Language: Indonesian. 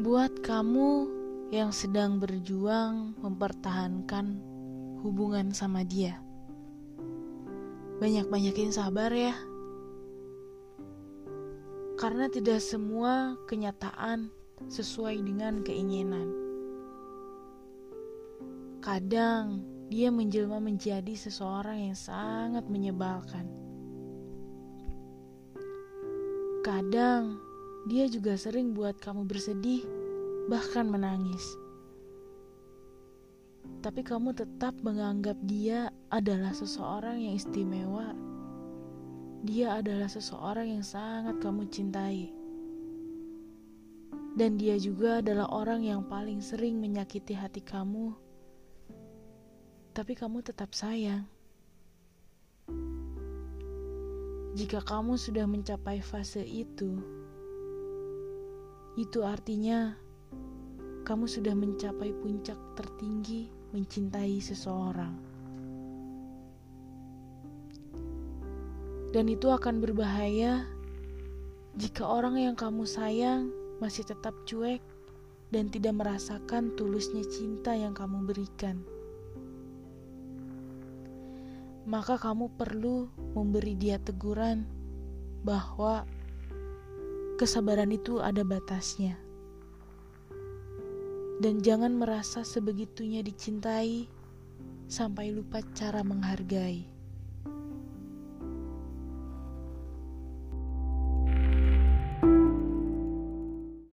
Buat kamu yang sedang berjuang mempertahankan hubungan sama dia, banyak-banyakin sabar ya, karena tidak semua kenyataan sesuai dengan keinginan. Kadang dia menjelma menjadi seseorang yang sangat menyebalkan. Kadang dia juga sering buat kamu bersedih, bahkan menangis. Tapi kamu tetap menganggap dia adalah seseorang yang istimewa. Dia adalah seseorang yang sangat kamu cintai. Dan dia juga adalah orang yang paling sering menyakiti hati kamu. Tapi kamu tetap sayang. Jika kamu sudah mencapai fase itu, itu artinya kamu sudah mencapai puncak tertinggi mencintai seseorang. Dan itu akan berbahaya jika orang yang kamu sayang masih tetap cuek dan tidak merasakan tulusnya cinta yang kamu berikan. Maka kamu perlu memberi dia teguran bahwa kesabaran itu ada batasnya. Dan jangan merasa sebegitunya dicintai sampai lupa cara menghargai.